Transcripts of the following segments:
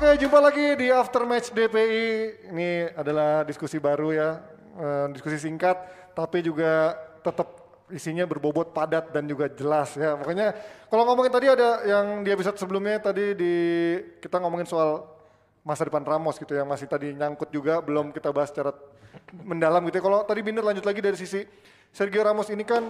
Oke, jumpa lagi di After Match DPI. Ini adalah diskusi baru ya, eh, diskusi singkat, tapi juga tetap isinya berbobot padat dan juga jelas ya. Pokoknya kalau ngomongin tadi ada yang di episode sebelumnya tadi di kita ngomongin soal masa depan Ramos gitu yang masih tadi nyangkut juga belum kita bahas secara mendalam gitu ya. Kalau tadi Binder lanjut lagi dari sisi Sergio Ramos ini kan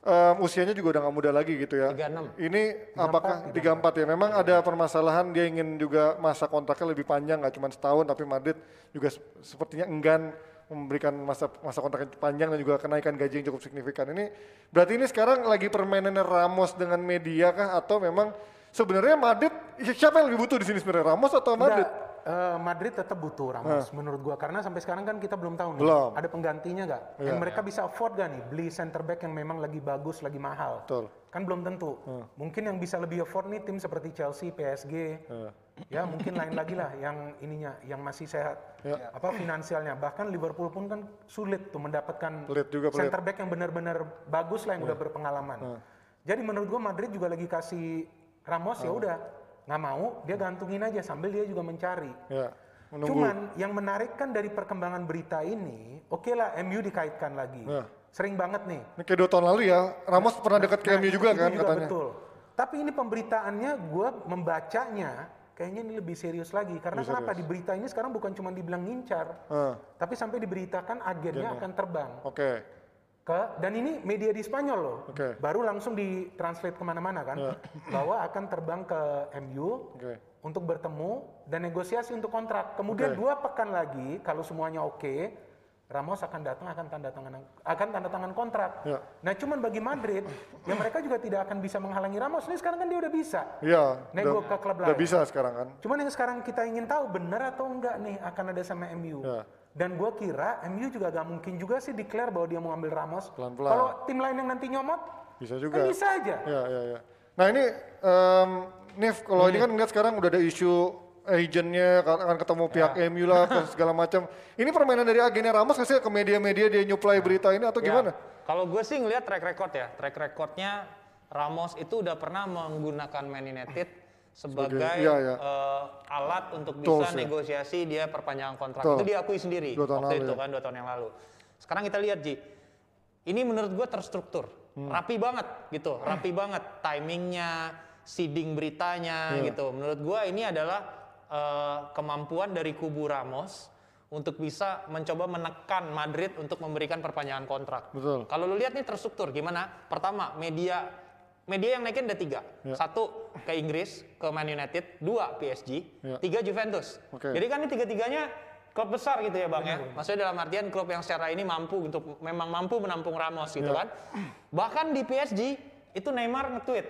em, usianya juga udah nggak muda lagi gitu ya. 36. Ini apakah 34 ya? Memang ada permasalahan dia ingin juga masa kontraknya lebih panjang nggak cuma setahun tapi Madrid juga se- sepertinya enggan memberikan masa masa kontrak yang panjang dan juga kenaikan gaji yang cukup signifikan. Ini berarti ini sekarang lagi permainannya Ramos dengan media kah atau memang sebenarnya Madrid siapa yang lebih butuh di sini sebenarnya Ramos atau Madrid? Enggak, eh, Madrid tetap butuh Ramos menurut gua. Karena sampai sekarang kan kita belum tahu nih Belum. ada penggantinya nggak? Iya. yang mereka bisa afford gak nih beli center back yang memang lagi bagus lagi mahal? Betul. kan belum tentu. Mungkin yang bisa lebih afford nih tim seperti Chelsea PSG ya mungkin lain lagi lah yang ininya yang masih sehat. Ya. apa finansialnya? Bahkan Liverpool pun kan sulit tuh mendapatkan Pelit juga, pelit. center back yang benar-benar bagus lah yang udah berpengalaman. Jadi menurut gua Madrid juga lagi kasih Ramos ya udah nggak mau dia gantungin aja sambil dia juga mencari Ya, menunggu. Cuman yang menarik kan dari perkembangan berita ini, oke lah MU dikaitkan lagi. Ya. Sering banget nih. Ini kayak dua tahun lalu ya, Ramos pernah dekat ke Nah, MU juga kan katanya. Betul. Tapi ini pemberitaannya gue membacanya kayaknya ini lebih serius lagi. Karena kenapa di berita ini sekarang bukan cuma dibilang ngincar, Ah, tapi sampai diberitakan agennya akan terbang Oke, ke dan ini media di Spanyol loh. Oke. Baru langsung ditranslate ke mana-mana kan, bahwa akan terbang ke MU oke. untuk bertemu dan negosiasi untuk kontrak. Kemudian Oke. dua pekan lagi kalau semuanya oke, Ramos akan datang akan tanda tangan akan tanda tangan kontrak. Ya. Nah, cuman bagi Madrid, ya mereka juga tidak akan bisa menghalangi Ramos. Ini sekarang kan dia udah bisa. Iya, Nego udah, ke klub udah lain. bisa sekarang kan. Cuman yang sekarang kita ingin tahu benar atau enggak nih akan ada sama MU. Ya. Dan gua kira MU juga gak mungkin juga sih declare bahwa dia mau ambil Ramos. Pelan-pelan. Kalau tim lain yang nanti nyomot, Bisa kan juga. bisa aja. Ya, ya, ya. Nah ini, em, Nif, kalau ini Hmm. kan ngeliat sekarang udah ada isu agentnya akan ketemu pihak Ya. MU lah, segala macam. Ini permainan dari agennya Ramos nggak sih ke media-media dia nyuplai berita ini atau Ya, gimana? Kalau gue sih ngelihat track record ya, track recordnya Ramos itu udah pernah menggunakan Man United sebagai iya, iya. eh, alat untuk bisa Tools, ya. negosiasi dia perpanjangan kontrak. Betul. Itu diakui sendiri Dua tahun waktu lalu, itu ya. kan dua tahun yang lalu. Sekarang kita lihat Ji, ini menurut gue terstruktur, Hmm. rapi banget gitu, rapi banget timingnya, seeding beritanya Iya. gitu. Menurut gue ini adalah eh, kemampuan dari kubu Ramos untuk bisa mencoba menekan Madrid untuk memberikan perpanjangan kontrak. Betul. Kalau lu lihat nih terstruktur gimana? Pertama, media media yang naikin ada tiga. Ya. Satu ke Inggris, ke Man United. Dua PSG. Ya. Tiga Juventus. Oke. Jadi kan ini tiga-tiganya klub besar gitu ya bang ya. Maksudnya dalam artian klub yang secara ini mampu untuk memang mampu menampung Ramos gitu Ya. kan. Bahkan di PSG itu Neymar nge-tweet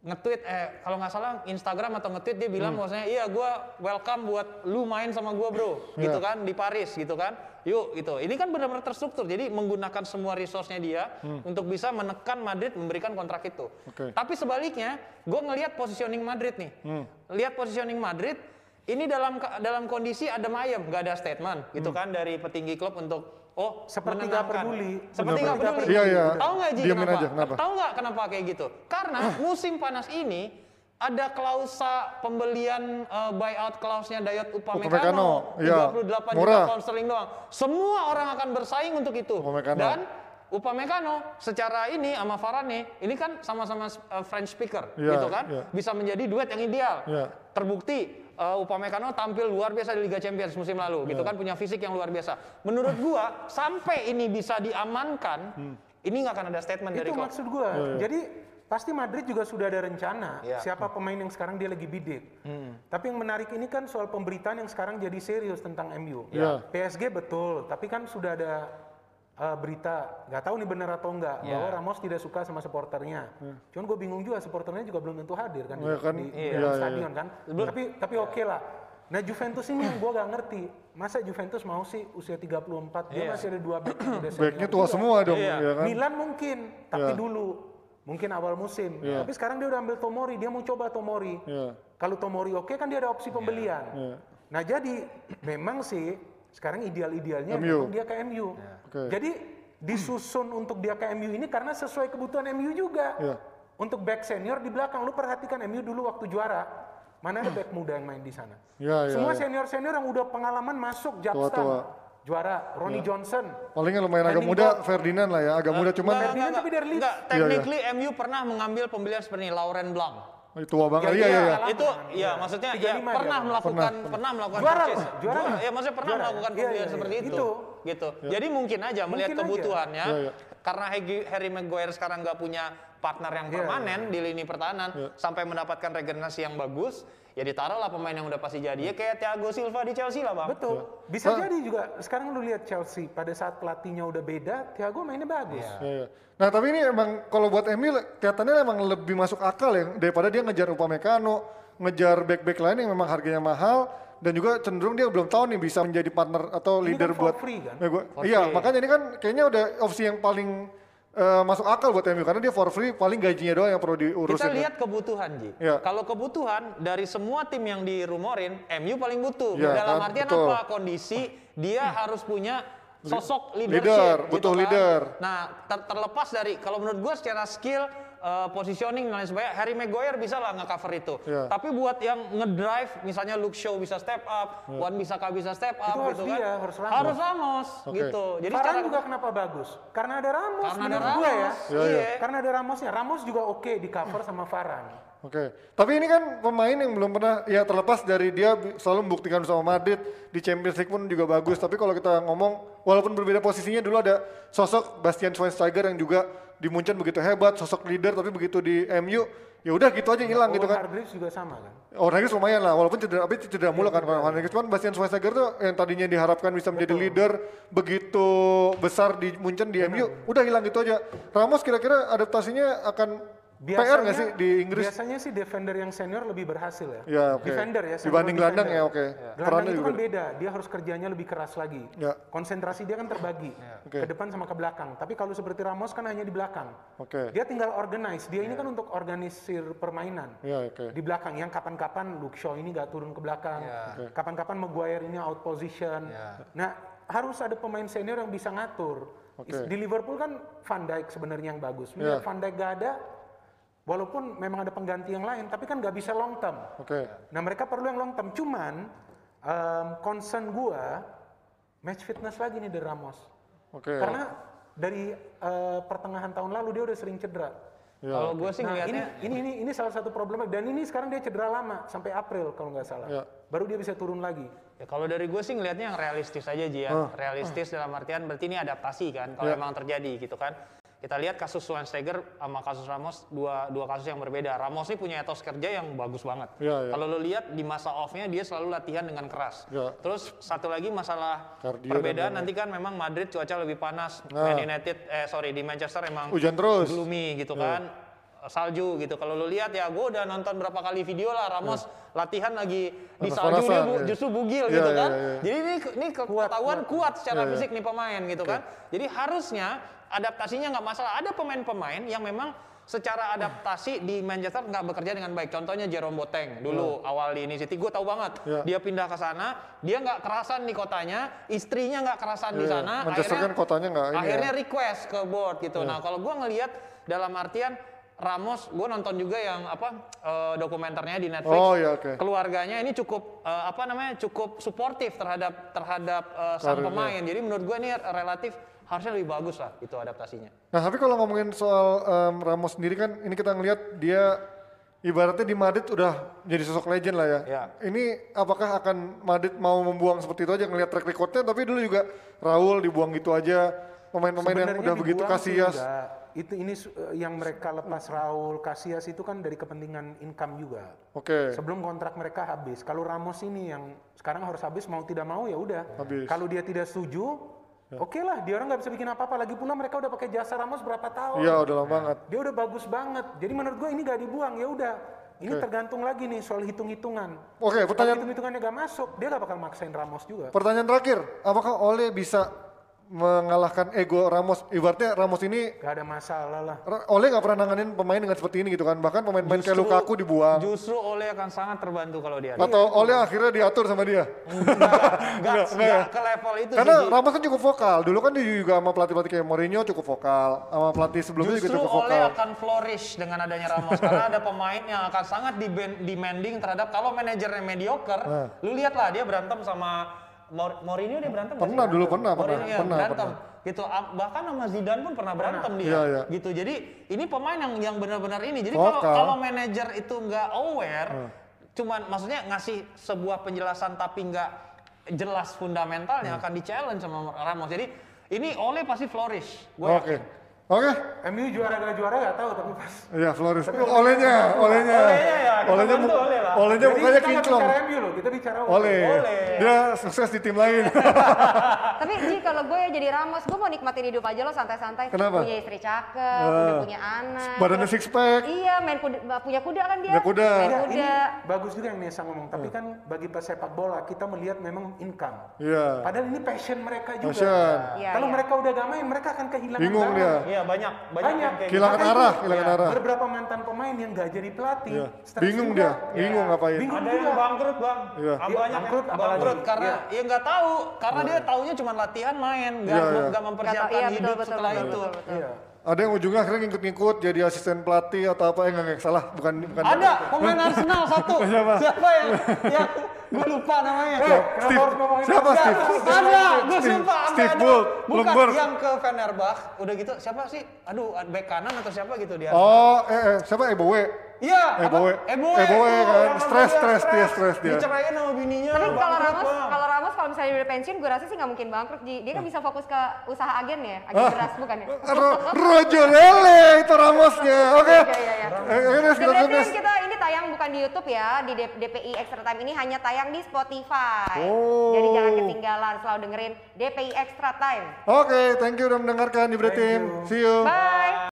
nge-tweet eh kalau nggak salah Instagram atau nge-tweet dia bilang maksudnya iya gua welcome buat lu main sama gua bro. Gitu Iya. kan di Paris gitu kan. Yuk gitu. Ini kan benar-benar terstruktur. Jadi menggunakan semua resource-nya dia untuk bisa menekan Madrid memberikan kontrak itu. Oke. tapi sebaliknya gue ngelihat positioning Madrid nih. Lihat positioning Madrid ini dalam dalam kondisi ada ayam nggak ada statement gitu kan dari petinggi klub untuk oh Seperti nggak peduli. seperti nggak peduli Iya, iya. tahu nggak Ji Diamin kenapa? aja, kenapa? Tahu nggak kenapa kayak gitu? Karena musim panas ini ada klausa pembelian eh, buyout klausnya Dayot Upamecano, Upamecano, iya. 38 Murah. juta pound sterling doang. Semua orang akan bersaing untuk itu. Upamecano. Dan Upamecano secara ini sama Varane, ini kan sama-sama eh, French speaker Iya, gitu kan, iya. bisa menjadi duet yang ideal. Iya. Terbukti eh, Upamecano tampil luar biasa di Liga Champions musim lalu, Iya. gitu kan punya fisik yang luar biasa. Menurut gua sampai ini bisa diamankan, ini nggak akan ada statement dari Itu klub. maksud gua. Jadi pasti Madrid juga sudah ada rencana Iya. siapa pemain yang sekarang dia lagi bidik. Tapi yang menarik ini kan soal pemberitaan yang sekarang jadi serius tentang MU. Iya. PSG betul, tapi kan sudah ada uh, berita nggak tahu nih benar atau enggak Iya. bahwa Ramos tidak suka sama supporternya. Cuman gue bingung juga supporternya juga belum tentu hadir kan, Iya di, kan? di, di Iya, dalam iya, stadion kan. Tapi tapi oke lah. Nah Juventus ini yang gue gak ngerti. Masa Juventus mau sih usia 34, dia Iya. masih ada dua back Backnya tua juga. semua dong, Iya. ya kan? Milan mungkin, tapi Iya. dulu. Mungkin awal musim. Tapi sekarang dia udah ambil Tomori, dia mau coba Tomori. Iya. Kalau Tomori oke kan dia ada opsi pembelian. Iya. Nah jadi memang sih sekarang ideal-idealnya MU. memang dia ke MU. Oke. Jadi disusun untuk dia ke MU ini karena sesuai kebutuhan MU juga. Iya. Untuk back senior di belakang, lu perhatikan MU dulu waktu juara. Mana ada back muda yang main di sana? Ya, ya, Semua ya. senior-senior yang udah pengalaman masuk. Tua-tua. Juara, Ronnie Johnson. Palingnya lumayan agak muda Ferdinand lah ya, agak muda cuman Enggak, Ferdinand enggak, tapi dari Leeds. enggak. Technically MU pernah mengambil pembelian seperti Lauren Blanc. Tua banget. Ya, Iya, iya, iya. iya. Lama itu ya iya. maksudnya 35 ya pernah kan? melakukan pernah, melakukan Juara purchase. loh, juara. ya maksudnya pernah Juara. melakukan Iya, pembelian iya, seperti iya. itu. Itu. Gitu. Jadi mungkin aja melihat Mungkin aja. kebutuhannya Iya, iya. karena Harry, Harry Maguire sekarang nggak punya partner yang Iya, permanen di lini pertahanan sampai mendapatkan regenerasi yang bagus, ya ditaruhlah pemain yang udah pasti jadi. Ya kayak Thiago Silva di Chelsea lah, Bang. Betul. Bisa jadi juga. Sekarang lu lihat Chelsea pada saat pelatihnya udah beda, Thiago mainnya bagus. Iya. Iya, iya. Nah tapi ini emang kalau buat MU kelihatannya emang lebih masuk akal ya daripada dia ngejar Upamecano, ngejar back-back lain yang memang harganya mahal dan juga cenderung dia belum tahu nih bisa menjadi partner atau Ini leader kan buat free kan? Ya, gua- iya free. makanya ini kan kayaknya udah opsi yang paling eh, masuk akal buat MU karena dia for free paling gajinya doang yang perlu diurusin. Kita lihat kebutuhan, Ji. Iya. Kalau kebutuhan dari semua tim yang dirumorin, MU paling butuh. Iya, Dalam kan? artian Betul. apa? Kondisi dia harus punya sosok leadership. Leader, gitu butuh kan. leader. Nah, ter- terlepas dari kalau menurut gua secara skill eh, positioning dan lain sebagainya, Harry Maguire bisa lah nge-cover itu. Iya. Tapi buat yang ngedrive, misalnya Luke Shaw bisa step up, Wan Bisaka bisa step up, Itu harus gitu dia, kan. harus Ramos. Harus Ramos, Oke. gitu. Jadi Varane secara juga kenapa bagus? Karena ada Ramos karena ada menurut gue ya. Ramos, Iya, iya. Karena ada Ramosnya. Ramos juga oke di cover sama Varane. Oke, tapi ini kan pemain yang belum pernah ya terlepas dari dia selalu membuktikan sama Madrid di Champions League pun juga bagus. Tapi kalau kita ngomong walaupun berbeda posisinya dulu ada sosok Bastian Schweinsteiger yang juga di Munchen begitu hebat, sosok leader tapi begitu di MU ya udah gitu aja hilang gitu Owen kan. Hargreaves juga sama kan. Oh, Hargreaves lumayan lah, walaupun cedera, tapi cedera mulu kan kalau Hargreaves. Cuman Bastian Schweinsteiger tuh yang tadinya diharapkan bisa menjadi leader begitu besar di Munchen di MU, udah hilang gitu aja. Ramos kira-kira adaptasinya akan PR nggak sih di Inggris? Biasanya sih defender yang senior lebih berhasil ya. Ya, oke. Defender ya. senior Dibanding gelandang ya, oke. Gelandang Perannya itu juga kan beda. Dia harus kerjanya lebih keras lagi. Ya. Konsentrasi dia kan terbagi Oke. ke depan sama ke belakang. Tapi kalau seperti Ramos kan hanya di belakang. Oke. Dia tinggal organize. Dia ini kan untuk organisir permainan. Ya, oke. Di belakang yang kapan-kapan Luke Shaw ini gak turun ke belakang. Kapan-kapan Maguire ini out position. Nah, harus ada pemain senior yang bisa ngatur. Oke. Di Liverpool kan Van Dijk sebenarnya yang bagus. Ya. Van Dijk gak ada, walaupun memang ada pengganti yang lain, tapi kan gak bisa long term. Oke. Nah mereka perlu yang long term. Cuman em, concern gua match fitness lagi nih dari Ramos. Oke. Karena dari eh, pertengahan tahun lalu dia udah sering cedera. Ya, Kalau gue sih Nah ini, ini ini ini salah satu problemnya dan ini sekarang dia cedera lama sampai April kalau nggak salah. Ya. Baru dia bisa turun lagi. Ya kalau dari gue sih ngelihatnya yang realistis aja Ji ya. Ah. Realistis dalam artian berarti ini adaptasi kan kalau Ya. emang terjadi gitu kan. Kita lihat kasus Schweinsteiger sama kasus Ramos dua dua kasus yang berbeda. Ramos ini punya etos kerja yang bagus banget. Ya, ya. Kalau lo lihat di masa off-nya dia selalu latihan dengan keras. Ya. Terus satu lagi masalah Kardio perbedaan nanti kan memang Madrid cuaca lebih panas. Nah. Man United eh sorry di Manchester emang Hujan terus. gloomy gitu Ya. kan salju gitu kalau lo lihat ya gue udah nonton berapa kali video lah Ramos latihan lagi di salju dia bu- ya. justru bugil Ya, gitu ya, kan ya, ya. jadi ini ini ketahuan kuat, secara Ya, ya. fisik nih pemain gitu kan jadi harusnya adaptasinya nggak masalah ada pemain-pemain yang memang secara adaptasi di Manchester nggak bekerja dengan baik contohnya Jerome Boateng dulu awal di ini City gue tahu banget Ya. dia pindah ke sana dia nggak kerasan di kotanya istrinya nggak kerasan di Iya, sana Manchester kan kotanya nggak ini ya. akhirnya request ke board gitu. Nah kalau gue ngelihat dalam artian Ramos, gue nonton juga yang apa eh, dokumenternya di Netflix. Oh, iya, oke. Keluarganya ini cukup eh, apa namanya cukup suportif terhadap terhadap eh, sang Karirnya. pemain. Jadi menurut gue ini relatif harusnya lebih bagus lah itu adaptasinya. Nah tapi kalau ngomongin soal em, Ramos sendiri kan ini kita ngelihat dia ibaratnya di Madrid udah jadi sosok legend lah ya. Ya. Ini apakah akan Madrid mau membuang seperti itu aja ngelihat track recordnya tapi dulu juga Raul dibuang gitu aja pemain-pemain yang udah begitu Casillas. enggak. Itu ini eh, yang mereka lepas Raul, Casillas itu kan dari kepentingan income juga. Oke. Sebelum kontrak mereka habis. Kalau Ramos ini yang sekarang harus habis mau tidak mau ya udah. Habis. Kalau dia tidak setuju, oke lah dia orang nggak bisa bikin apa-apa. Lagi pula mereka udah pakai jasa Ramos berapa tahun. Iya udah lama banget. Dia udah bagus banget. Jadi menurut gue ini gak dibuang ya udah. Ini Oke. tergantung lagi nih soal hitung-hitungan. Oke Kalau pertanyaan hitung-hitungannya gak masuk, dia gak bakal maksain Ramos juga. pertanyaan terakhir apakah Ole bisa mengalahkan ego Ramos. Ibaratnya Ramos ini Gak ada masalah lah. Ra- Ole nggak pernah nanganin pemain dengan seperti ini gitu kan. Bahkan pemain-pemain kayak Justru- Lukaku dibuang. Justru Ole akan sangat terbantu kalau dia. Atau Ole akhirnya diatur sama dia. Enggak, enggak ke level itu Karena sih. Ramos kan cukup vokal. Dulu kan dia juga sama pelatih-pelatih kayak Mourinho cukup vokal. Sama pelatih sebelumnya juga Justru cukup Ole vokal. akan flourish dengan adanya Ramos karena ada pemain yang akan sangat demanding terhadap kalau manajernya mediocre, Nah. lu lihatlah dia berantem sama Mourinho dia berantem Pernah sih? dulu, pernah, Mourinho pernah, ya, pernah, berantem gitu Am- bahkan sama Zidane pun pernah berantem dia. Iya, iya. gitu jadi ini pemain yang yang benar-benar ini. Jadi kalau kalau manajer itu nggak aware cuman maksudnya ngasih sebuah penjelasan tapi nggak jelas fundamentalnya akan di challenge sama Ramos. Jadi ini Ole pasti flourish. Gue Oke. Oke. MU juara gak juara gak tahu tapi pas. Iya, Flores. Olehnya, olehnya. Olehnya ya, kita Olehnya, bantu mu- Ole lah. olehnya Jadi mukanya kita kinclong. bicara MU loh, kita bicara Oleh. Ole. Dia sukses di tim lain. Tapi Ji kalau gue ya jadi Ramos, gue mau nikmatin hidup aja lo santai-santai. Kenapa? Punya istri cakep, Ah. udah punya anak. Badannya six pack. Iya, main kuda, punya kuda kan dia. Punya kuda. Main Enggak, ini kuda. bagus juga yang Nesa ngomong, tapi kan bagi pesepak bola kita melihat memang income. Iya. Padahal ini passion mereka juga. Passion. Iya, Kalau iya. mereka udah gak main, mereka akan kehilangan Bingung dia. Iya banyak, banyak, Banyak. yang kayak Kehilangan gitu. arah, kehilangan Ya, arah. Beberapa mantan pemain yang gak jadi pelatih. Iya. stres Bingung juga. dia, bingung ngapain. Bingung Ada juga. yang bangkrut bang, Iya. Iya, banyak bangkrut, yang bangkrut karena Iya. ya nggak tahu, karena dia taunya cuma latihan main, nggak Iya, iya. nggak mempersiapkan Iya, betul, hidup betul, setelah betul, itu. betul, betul. Iya. Ada yang ujungnya akhirnya ngikut-ngikut jadi asisten pelatih atau apa yang nggak salah, bukan bukan. Ada pemain Arsenal satu, Siapa? siapa yang, yang gue lupa namanya. Eh, Steve. Siapa? Steve? Ada, gue Steve- sumpah Steve ada. Bull, Bukan Bloomberg. yang ke Fenerbahce, udah gitu siapa sih? Aduh, bek kanan atau siapa gitu dia? Oh, eh, eh siapa Ebowe? Iya, Ebowe. Ebowe. Ebowe kan. Stres, dia, stres, dia, stres dia. Dicerain sama bininya. Tapi kalau Ramos, kalau kalau misalnya udah pensiun, gue rasa sih nggak mungkin bangkrut. Ji. Dia kan bisa fokus ke usaha agen ya, agen Ah. beras bukan ya? Ro Rojo Lele itu Ramosnya. Oke. Iya, iya, iya. Eh, Ines, Dan kita ini tayang bukan di YouTube ya, di D- DPI Extra Time ini hanya tayang di Spotify. Oh. Jadi jangan ketinggalan, selalu dengerin DPI Extra Time. Oke, thank you udah mendengarkan di Bre Thank Team. you. See you. Bye.